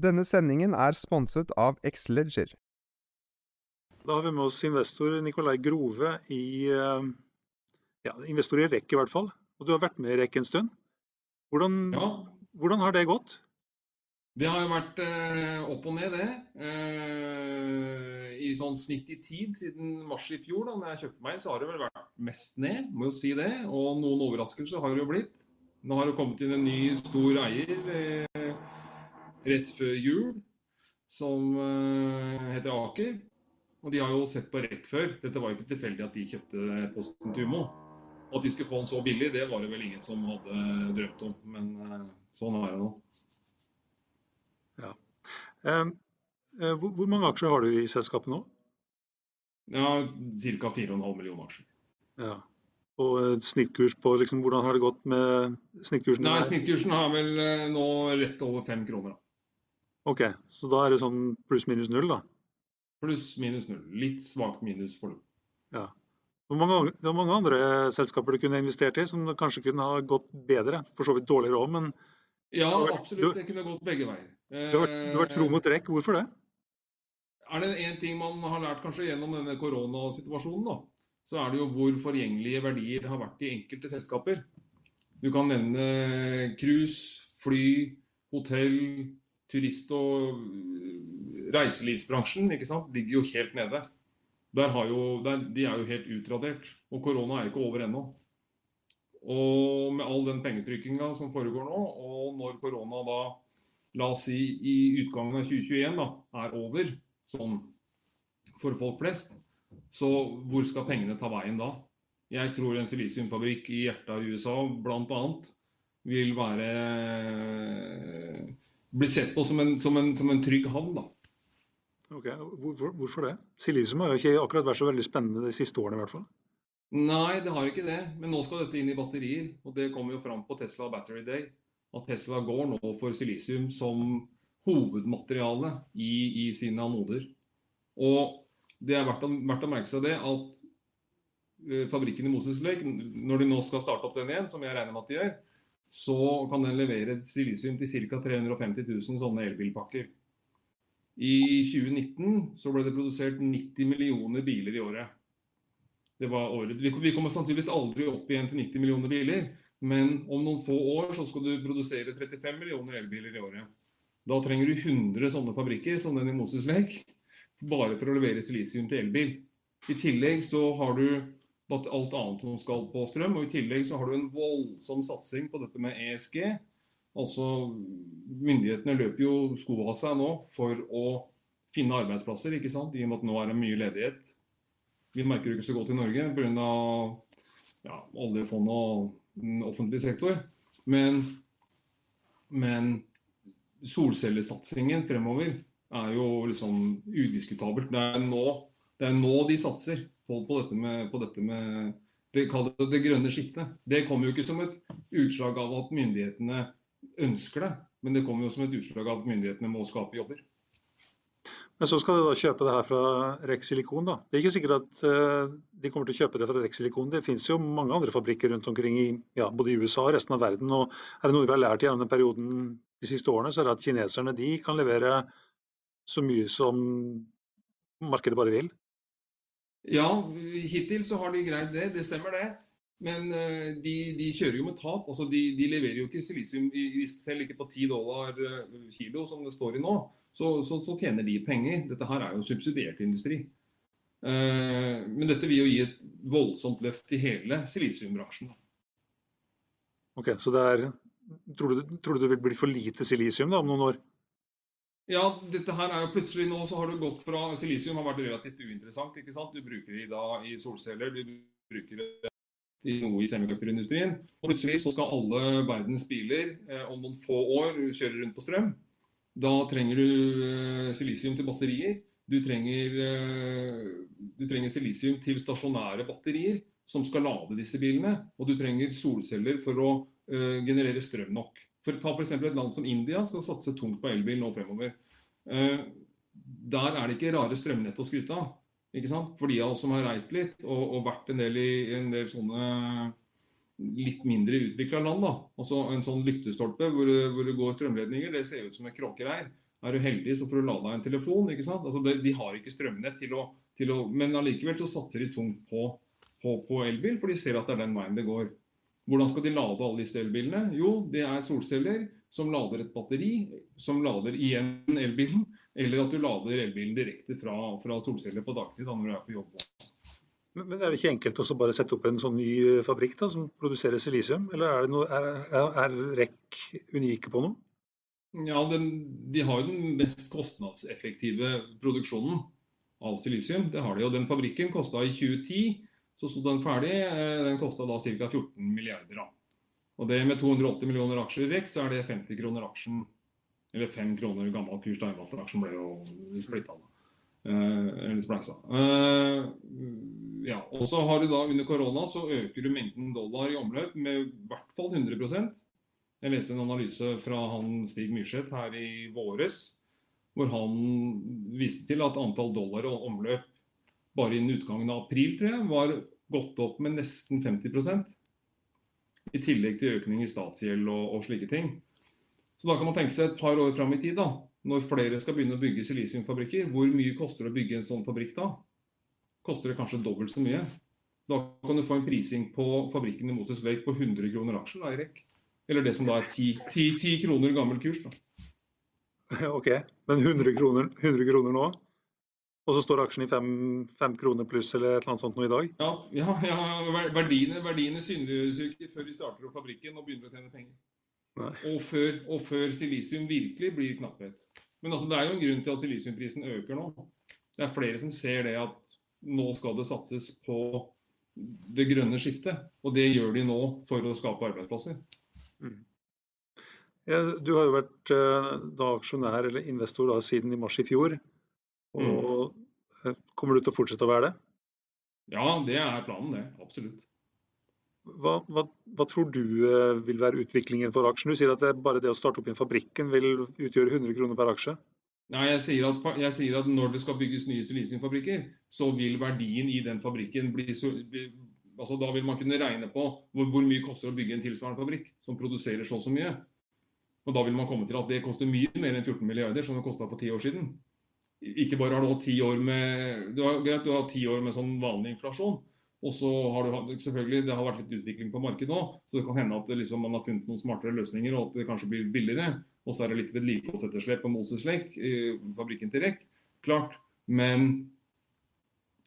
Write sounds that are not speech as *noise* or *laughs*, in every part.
Denne sendingen er sponset av Xledger. Da har vi med oss investor Nikolai Grove i eh, ja, investor i REC i hvert fall. Og du har vært med i REC en stund. Hvordan, Ja, hvordan har det gått? det har jo vært eh, opp og ned, det. Eh, I sånn snitt i tid siden mars i fjor, da når jeg kjøpte meg, så har det vel vært mest ned, må jo si det. Og noen overraskelser har det jo blitt. Nå har det kommet inn en ny stor eier eh, rett før jul, som eh, heter Aker. Og de har jo sett på REC før. Dette var jo ikke tilfeldig at de kjøpte posten til Umo. At de skulle få den så billig, det var det vel ingen som hadde drømt om. Men eh, sånn er det nå. Eh, eh, hvor, mange aksjer har du i selskapet nå? Ja, ca. 4,5 millioner aksjer. Ja. Og eh, snittkurs på liksom, hvordan har det gått med snittkursen? Nei. Snittkursen har vel eh, nå rett over fem kroner. da. Ok, så da er det sånn pluss-minus null, da. Pluss minus null. Litt svakt minus for det. Ja. Hvor mange, ang- det mange andre selskaper du kunne investert i som kanskje kunne ha gått bedre. For så vidt dårligere òg, men Ja, absolutt. Det kunne gått begge veier. du har du har vært tro mot rekk. Hvorfor det? Er det én ting man har lært kanskje gjennom denne koronasituasjonen, da, så er det jo hvor forgjengelige verdier har vært i enkelte selskaper. Du kan nevne cruise, fly, hotell, turist- og øh, reiselivsbransjen. Ligger jo helt nede. Jo, der, de er jo helt utradert. Og korona er ikke over ennå. Og med all den pengetrykkinga som foregår nå, og når korona da, la oss si i utgangen av 2021, da, er over, sånn for folk flest, så hvor skal pengene ta veien da? Jeg tror en silisiumfabrikk i hjertet av USA bl.a. vil være bli sett på som en, som en, som en trygg havn, da. Ok, Hvorfor, hvorfor det? Silisium har jo ikke akkurat vært så veldig spennende de siste årene i hvert fall. Nei, det har ikke det. Men nå skal dette inn i batterier. Og det kommer jo fram på Tesla Battery Day. At Tesla går nå for silisium som hovedmateriale i, i sine anoder. Og det er verdt å, verdt å merke seg det at eh, fabrikken i Moses Lake, når de nå skal starte opp den igjen, som jeg regner med at de gjør, så kan den levere silisium til ca. 350 000 sånne elbilpakker. I 2019 så ble det produsert 90 millioner biler i året. Året. Vi kommer sannsynligvis aldri opp igjen til 90 millioner biler, men om noen få år så skal du produsere 35 millioner elbiler i året. Da trenger du 100 sånne fabrikker som den i Moses Lake, bare for å levere silisium til elbil. I tillegg så har du alt annet som skal på strøm, og i tillegg så har du en voldsom satsing på dette med ESG. Altså myndighetene løper jo skoa av seg nå for å finne arbeidsplasser, ikke sant? I og med at nå er det mye ledighet. Vi merker det ikke så godt i Norge pga. Ja, oljefondet og offentlig sektor. Men, men solcellesatsingen fremover er jo liksom udiskutabelt. Det er nå, det er nå de satser på, på dette med, på dette med det, det, det grønne skiftet. Det kommer jo ikke som et utslag av at myndighetene ønsker det, men det kommer jo som et utslag av at myndighetene må skape jobber. Men så skal de da kjøpe det her fra Rex Silikon, da. Det er ikke sikkert at eh, de kommer til å kjøpe det fra Rex Silikon. Det finnes jo mange andre fabrikker rundt omkring i ja, både i USA og resten av verden. Og er det noe vi har lært gjennom den perioden de siste årene, så er det at kineserne de kan levere så mye som markedet bare vil. Ja, hittil så har de greid det, det stemmer det. Men eh, de, de, kjører jo med tap. altså De, de leverer jo ikke silisium selv ikke på 10 dollar eh, kilo, som det står i nå. Så, så, så tjener de penger. Dette her er jo subsidiert industri. Uh, men dette vil jo gi et voldsomt løft til hele silisiumbransjen. Ok, så det er, tror, du, tror du det vil bli for lite silisium da, om noen år? Ja, dette her er jo plutselig nå så har du gått fra Silisium har vært relativt uinteressant. ikke sant? Du bruker det da i solceller, du bruker det i noe i semikonduktorindustrien. Og plutselig så skal alle verdens biler eh, om noen få år kjøre rundt på strøm. Da trenger du eh, silisium til batterier. Du trenger, eh, du trenger silisium til stasjonære batterier som skal lade disse bilene. Og du trenger solceller for å eh, generere strøm nok. For Ta f.eks. et land som India skal satse tungt på elbil nå fremover. Eh, der er det ikke rare strømnett å skryte av. Ikke sant? For de av oss som har reist litt og, og vært en del i en del sånne litt mindre utvikla land, da. Altså en sånn lyktestolpe hvor, hvor, det går strømledninger, det ser ut som en kråkereir. Er du heldig, så får du lada en telefon. ikke sant? Altså de, de har ikke strømnett til å, til å Men allikevel så satser de tungt på, på, på, elbil, for de ser at det er den veien det går. Hvordan skal de lade alle disse elbilene? Jo, det er solceller som lader et batteri, som lader igjen elbilen. Eller at du lader elbilen direkte fra, fra solceller på dagtid da, når du er på jobb. Men, men er det ikke enkelt å bare sette opp en sånn ny fabrikk da, som produserer silisium? Eller er, noe, er, er REC unike på noe? Ja, den, De har jo den mest kostnadseffektive produksjonen av silisium. Det har de, og Den fabrikken kosta i 2010, så sto den ferdig. Eh, den kosta da ca. 14 milliarder. Da. Og det Med 280 millioner aksjer i REC, så er det 50 kroner aksjen eller 5 kroner gammel kurs Steinwatter-aksjen ble jo splitta. Eh, eller spleisa. Eh, ja, og så har du da Under korona så øker du mengden dollar i omløp med i hvert fall 100 Jeg leste en analyse fra han Stig Myrseth her i våres, hvor han viste til at antall dollar i omløp bare innen utgangen av april tror jeg, var gått opp med nesten 50% I tillegg til økning i statsgjeld og, og slike ting. Så da kan man tenke seg et par år fram i tid, da, når flere skal begynne å bygge silisiumfabrikker. Hvor mye koster det å bygge en sånn fabrikk da? Koster det kanskje dobbelt så mye? Da kan du få en prising på fabrikken i Moses Lake på 100 kroner aksjen da, Erik. Eller det som da er 10, 10, 10 kroner gammel kurs. da. *laughs* Ok, men 100 kroner, 100 kroner nå? Og så står aksjen i 5 kroner pluss eller et eller annet sånt nå i dag? Ja, ja, ja verdiene, verdiene synliggjøres ikke før vi starter opp fabrikken og begynner å tjene penger. Og før, og før, silisium virkelig blir knapphet. Men altså, det er jo en grunn til at silisiumprisen øker nå. Det er flere som ser det at nå skal det satses på det grønne skiftet. Og det gjør de nå for å skape arbeidsplasser. Mm. Ja, du har jo vært uh, da aksjonær eller investor da, siden i mars i fjor. Og mm. Eh, kommer du til å fortsette å være det? Ja, det er planen, det. Absolutt. Hva, hva, hva, tror du eh, vil være utviklingen for aksjen? Du sier at det bare det å starte opp i fabrikken vil utgjøre 100 kroner per aksje? Nei, jeg sier, at, jeg sier at når det skal bygges nye silisiumfabrikker, så vil verdien i den fabrikken bli så altså Da vil man kunne regne på hvor, hvor mye koster å bygge en tilsvarende fabrikk som produserer så og så mye. Og Da vil man komme til at det koster mye mer enn 14 milliarder, som det kosta for ti år siden. Ikke bare har hatt ti år med du har, greit, du har ti år med sånn vanlig inflasjon, og så har du selvfølgelig, Det har vært litt utvikling på markedet nå, så det kan hende at liksom, man har funnet noen smartere løsninger og at det kanskje blir billigere. Og så er det litt vedlikeholdsetterslep på Moses Lake, i fabrikken til REC. Klart. Men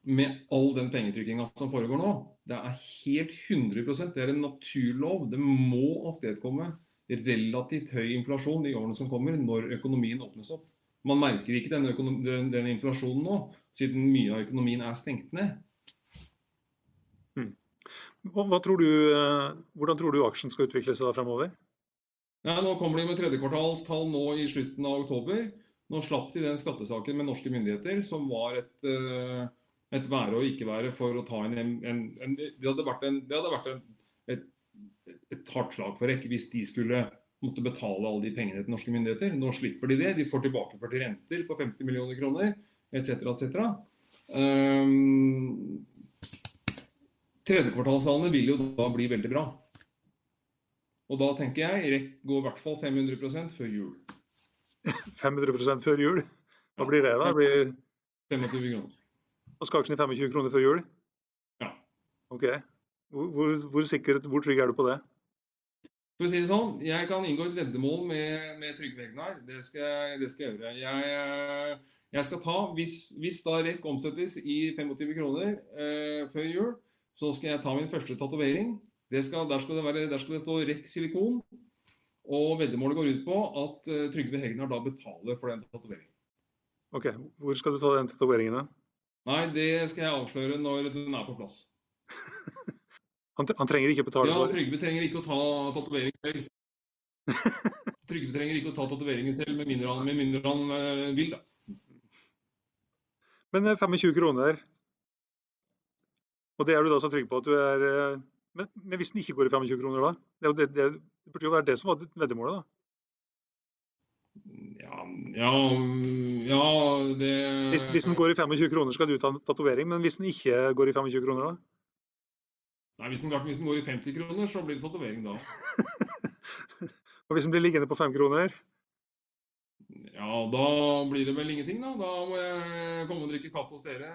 med all den pengetrykkinga som foregår nå, det er helt 100% det er en naturlov. Det må avstedkomme relativt høy inflasjon i årene som kommer, når økonomien åpnes opp. Man merker ikke denne, den, den inflasjonen nå, siden mye av økonomien er stengt ned. Tror du, eh, hvordan tror du aksjen skal utvikle seg da fremover? Ja, nå kommer de med tredjekvartalstall nå i slutten av oktober. Nå slapp de den skattesaken med norske myndigheter, som var et, eh, et være og ikke være for å ta en, en, en Det hadde vært, en, det hadde vært et, et, hardt slag for Rekk hvis de skulle måtte betale alle de pengene til norske myndigheter. Nå slipper de det. De får tilbakeført renter på 50 millioner kroner etc. etc. Um, Tredjekvartalstallene vil jo da bli veldig bra. Og da tenker jeg REC går i hvert fall 500% før jul. *laughs* 500% før jul? Hva blir det da? Det blir 25 kroner. Og skal aksjen i 25 kroner før jul? Ja. Ok. Hvor, hvor, hvor sikker, hvor trygg er du på det? For å si det sånn, jeg kan inngå et veddemål med, med Trygve Egnar. Det det skal jeg gjøre. Jeg, eh, jeg skal ta, hvis, hvis da rett omsettes i 25 kroner eh, før jul, så skal jeg ta min første tatovering. Der, der skal det stå REC silikon. Og veddemålet går ut på at eh, Trygve Hegnar da betaler for den tatoveringen. Ok, Hvor skal du ta den tatoveringen? Nei, det skal jeg avsløre når den er på plass. Han, han trenger ikke betale Ja, for Trygve trenger ikke å ta tatovering selv. *laughs* Trygve trenger ikke å ta tatoveringen selv, med mindre han, med mindre han eh, vil, da. Men eh, 25 kroner Og det er du da så trygg på at du er eh, Men, men hvis den ikke går i 25 kroner, da? Det, det, det, det burde jo være det som var veddemålet, da. Ja, ja, ja det Hvis, hvis den går i 25 kroner, skal du ta en tatovering. Men hvis den ikke går i 25 kroner, da? Nei, hvis den, hvis den går i 50 kroner, så blir det tatovering da. *laughs* Og hvis den blir liggende på 5 kroner? Ja, da blir det vel ingenting, da. Da må jeg komme og drikke kaffe hos dere.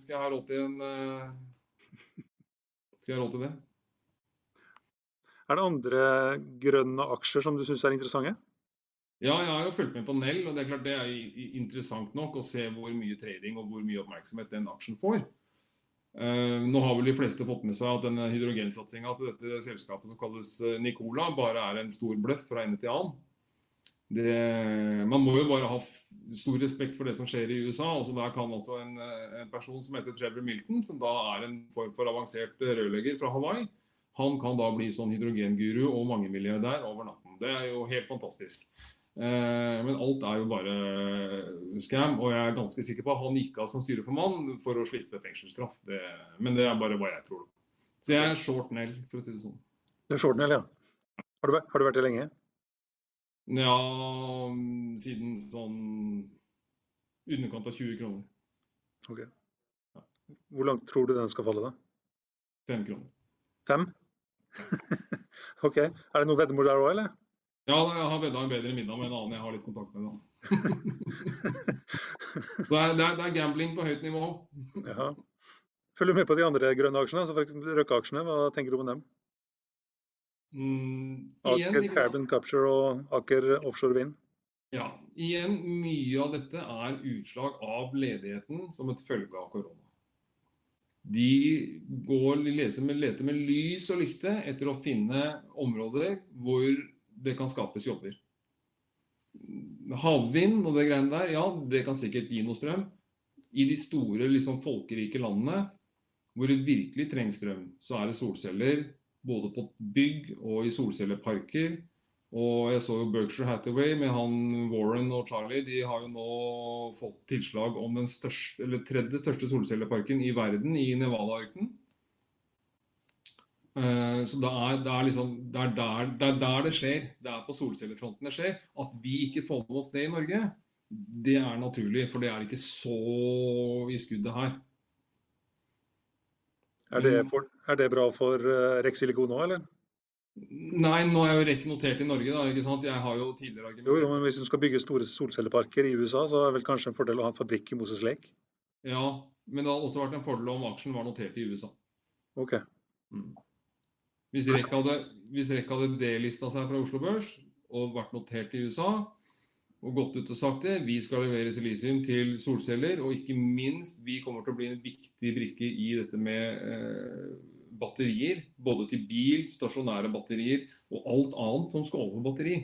Skal jeg ha råd til en eh, Skal jeg ha råd til det? Er det andre grønne aksjer som du syns er interessante? Ja, jeg har jo fulgt med på Nell, og det er klart det er interessant nok å se hvor mye trading og hvor mye oppmerksomhet den aksjen får. Eh, nå har vel de fleste fått med seg at denne hydrogensatsinga til dette selskapet som kalles eh, Nicola, bare er en stor bløff fra ende til annen. Det, man må jo bare ha stor respekt for det som skjer i USA. Også Der kan altså en, eh, en person som heter Trevor Milton, som da er en form for avansert rørlegger fra Hawaii, han kan da bli sånn hydrogenguru og mangemilliardær over natten. Det er jo helt fantastisk. Eh, Men alt er jo bare scam, og jeg er ganske sikker på at han gikk av som styreformann for å slippe fengselsstraff. Det, men det er bare hva jeg tror. Så jeg er short Nell, for å si det sånn. Det er short nell, Ja. Har du, vært- har du vært det lenge? Ja, siden sånn underkant av 20 kroner. Ok. Hvor langt tror du den skal falle, da? 5 kroner. Fem? *laughs* OK. Er det noe veddemål der òg, eller? Ja, jeg har vedda en bedre middag med en annen jeg har litt kontakt med. da. *laughs* det, er, det, er, det er gambling på høyt nivå. Ja. Følger du med på de andre grønne aksjene, altså f.eks. Røkke-aksjene? Hva tenker du om dem? Mm, igjen, Aker? Carbon Capture og Aker Offshore Wind. Ja, igjen, mye av dette er utslag av ledigheten som et følge av korona. De går, leser med, leter med lys og lykte etter å finne områder hvor det kan skapes jobber. Havvind og det greiene der, ja, det kan sikkert gi noe strøm. I de store, liksom folkerike landene hvor det virkelig trengs strøm, så er det solceller både på bygg og i solcelleparker. Og jeg så jo Berkshire Hathaway med han Warren og Charlie. De har jo nå fått tilslag om den største, tredje største solcelleparken i verden i Nevada-ørkenen. Eh, Så det er, det, er liksom, det, er der, det er der det skjer. Det er på solcellefronten det skjer. At vi ikke får med oss det i Norge, det er naturlig. For det er ikke så i skuddet her. Er det, for, er det bra for uh, Rex Silikon nå, eller? Nei, nå er jo REC notert i Norge, da. ikke sant? Jeg har jo tidligere Jo, jo, men hvis du skal bygge store solcelleparker i USA, så er det vel kanskje en fordel å ha en fabrikk i Moses Lake? Ja, men det hadde også vært en fordel om aksjen var notert i USA. OK. Mm. Hvis REC hadde, hvis hadde delista seg fra Oslo Børs og vært notert i USA, og gått ut og sagt det, vi skal levere silisium til solceller, og ikke minst, vi kommer til å bli en viktig brikke i dette med eh, batterier, både til bil, stasjonære batterier og alt annet som skal over batteri.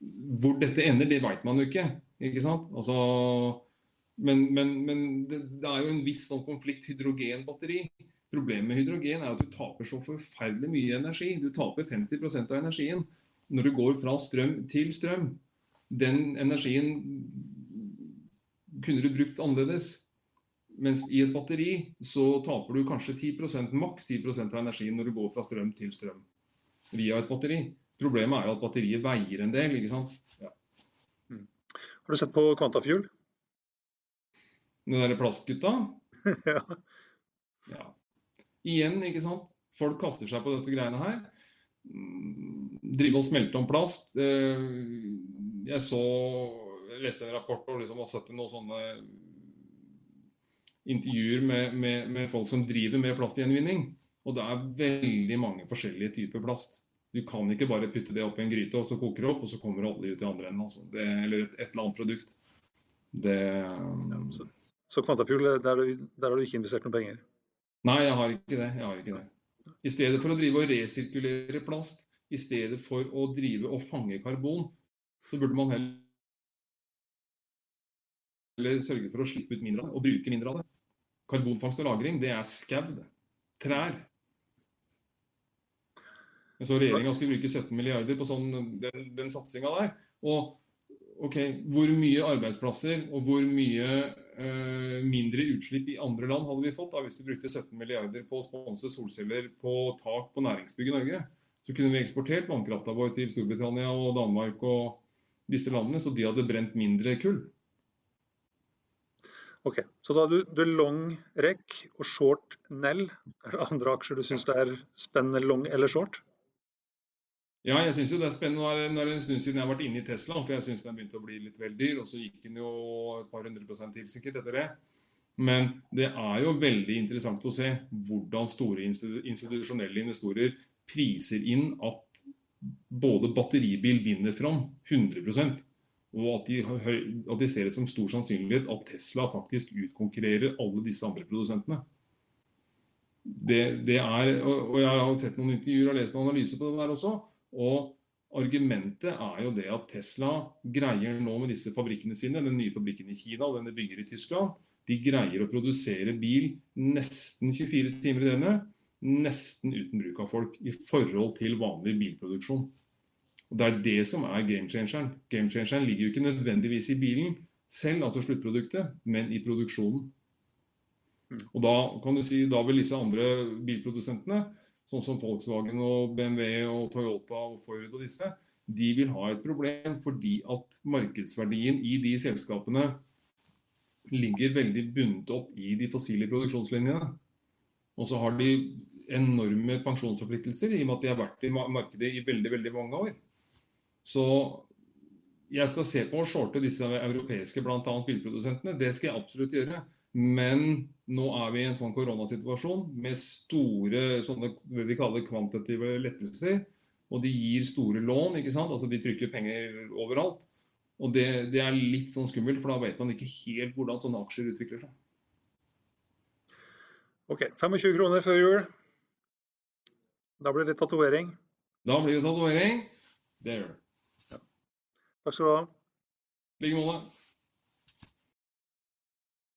Hvor dette ender, det vet man jo ikke. ikke sant? Altså, men men, men det, det er jo en viss sånn konflikt hydrogenbatteri. Problemet med hydrogen er at du taper så forferdelig mye energi. Du taper 50% av energien når du går fra strøm til strøm. Den energien kunne du brukt annerledes. Mens i et batteri så taper du kanskje 10% maks 10% av energien når du går fra strøm til strøm via et batteri. Problemet er jo at batteriet veier en del. ikke sant? Ja. Har du sett på Quantafuel? Den derre plastgutta. *laughs* ja. Ja. Igjen, ikke sant. Folk kaster seg på dette greiene her. Mm, Drive og smelte om plast. Eh, Jeg så leste en rapport og liksom har sett noen sånne intervjuer med, med, med folk som driver med plastgjenvinning. Og det er veldig mange forskjellige typer plast. Du kan ikke bare putte det opp i en gryte, og så koker det opp, og så kommer olje ut i andre enden. Altså. Det, eller et, et, eller annet produkt. Det ja, så, så Kvantafjord, der, der har du ikke investert noen penger? Nei, jeg har ikke det. Jeg har ikke det. I stedet for å drive og resirkulere plast, i stedet for å drive og fange karbon, så burde man heller eller sørge for å slippe ut mindre av det, og bruke mindre av det. Karbonfangst og -lagring, det er skau. Trær. Jeg så regjeringa skulle bruke 17 milliarder på sånn, den, den satsinga der. Og ok, hvor mye arbeidsplasser og hvor mye eh, mindre utslipp i andre land hadde vi fått da hvis vi brukte 17 milliarder på å sponse solceller på tak på næringsbygg i Norge? Så kunne vi eksportert vannkrafta vår til Storbritannia og Danmark og disse landene, så de hadde brent mindre kull. Ok, Så da du, du long REC og short Nell. Er det andre aksjer du syns er spennende long eller short? Ja, jeg syns det er spennende. Nå er det en stund siden jeg har vært inne i Tesla, for jeg syns den begynte å bli litt vel dyr. Og så gikk den jo et par hundre prosent til sikkert etter det. Men det er jo veldig interessant å se hvordan store institusjonelle investorer priser inn at både batteribil vinner fram 100% og at de, at de ser det som stor sannsynlighet at Tesla faktisk utkonkurrerer alle disse andre produsentene. Det, det er, og Jeg har sett noen intervjuer og lest noen analyser på det der også. Og Argumentet er jo det at Tesla greier nå med disse fabrikkene sine, den nye fabrikken i Kina og den de bygger i Tyskland, de greier å produsere bil nesten 24 timer i døgnet, nesten uten bruk av folk, i forhold til vanlig bilproduksjon. Og Det er det som er game changeren. Game changeren ligger jo ikke nødvendigvis i bilen selv, altså sluttproduktet, men i produksjonen. Mm. Og Da kan du si, da vil disse andre bilprodusentene sånn som Volkswagen og BMW og Toyota og Ford og disse, de vil ha et problem fordi at markedsverdien i de selskapene ligger veldig bundet opp i de fossile produksjonslinjene. Og så har de enorme pensjonsforpliktelser i og med at de har vært i markedet i veldig veldig mange år. Så jeg skal se på å shorte disse europeiske bl.a. bilprodusentene. Det skal jeg absolutt gjøre. Men nå er vi i en sånn koronasituasjon med store sånne det vi kaller kvantitative lettelser. Og de gir store lån, ikke sant? altså de trykker penger overalt. Og det, det er litt sånn skummelt, for da vet man ikke helt hvordan sånne aksjer utvikler seg. Ok, 25 kroner før jul. Da blir det tatovering. Da blir det tatovering. Det gjør det. Ja. Takk skal du ha. I like måte.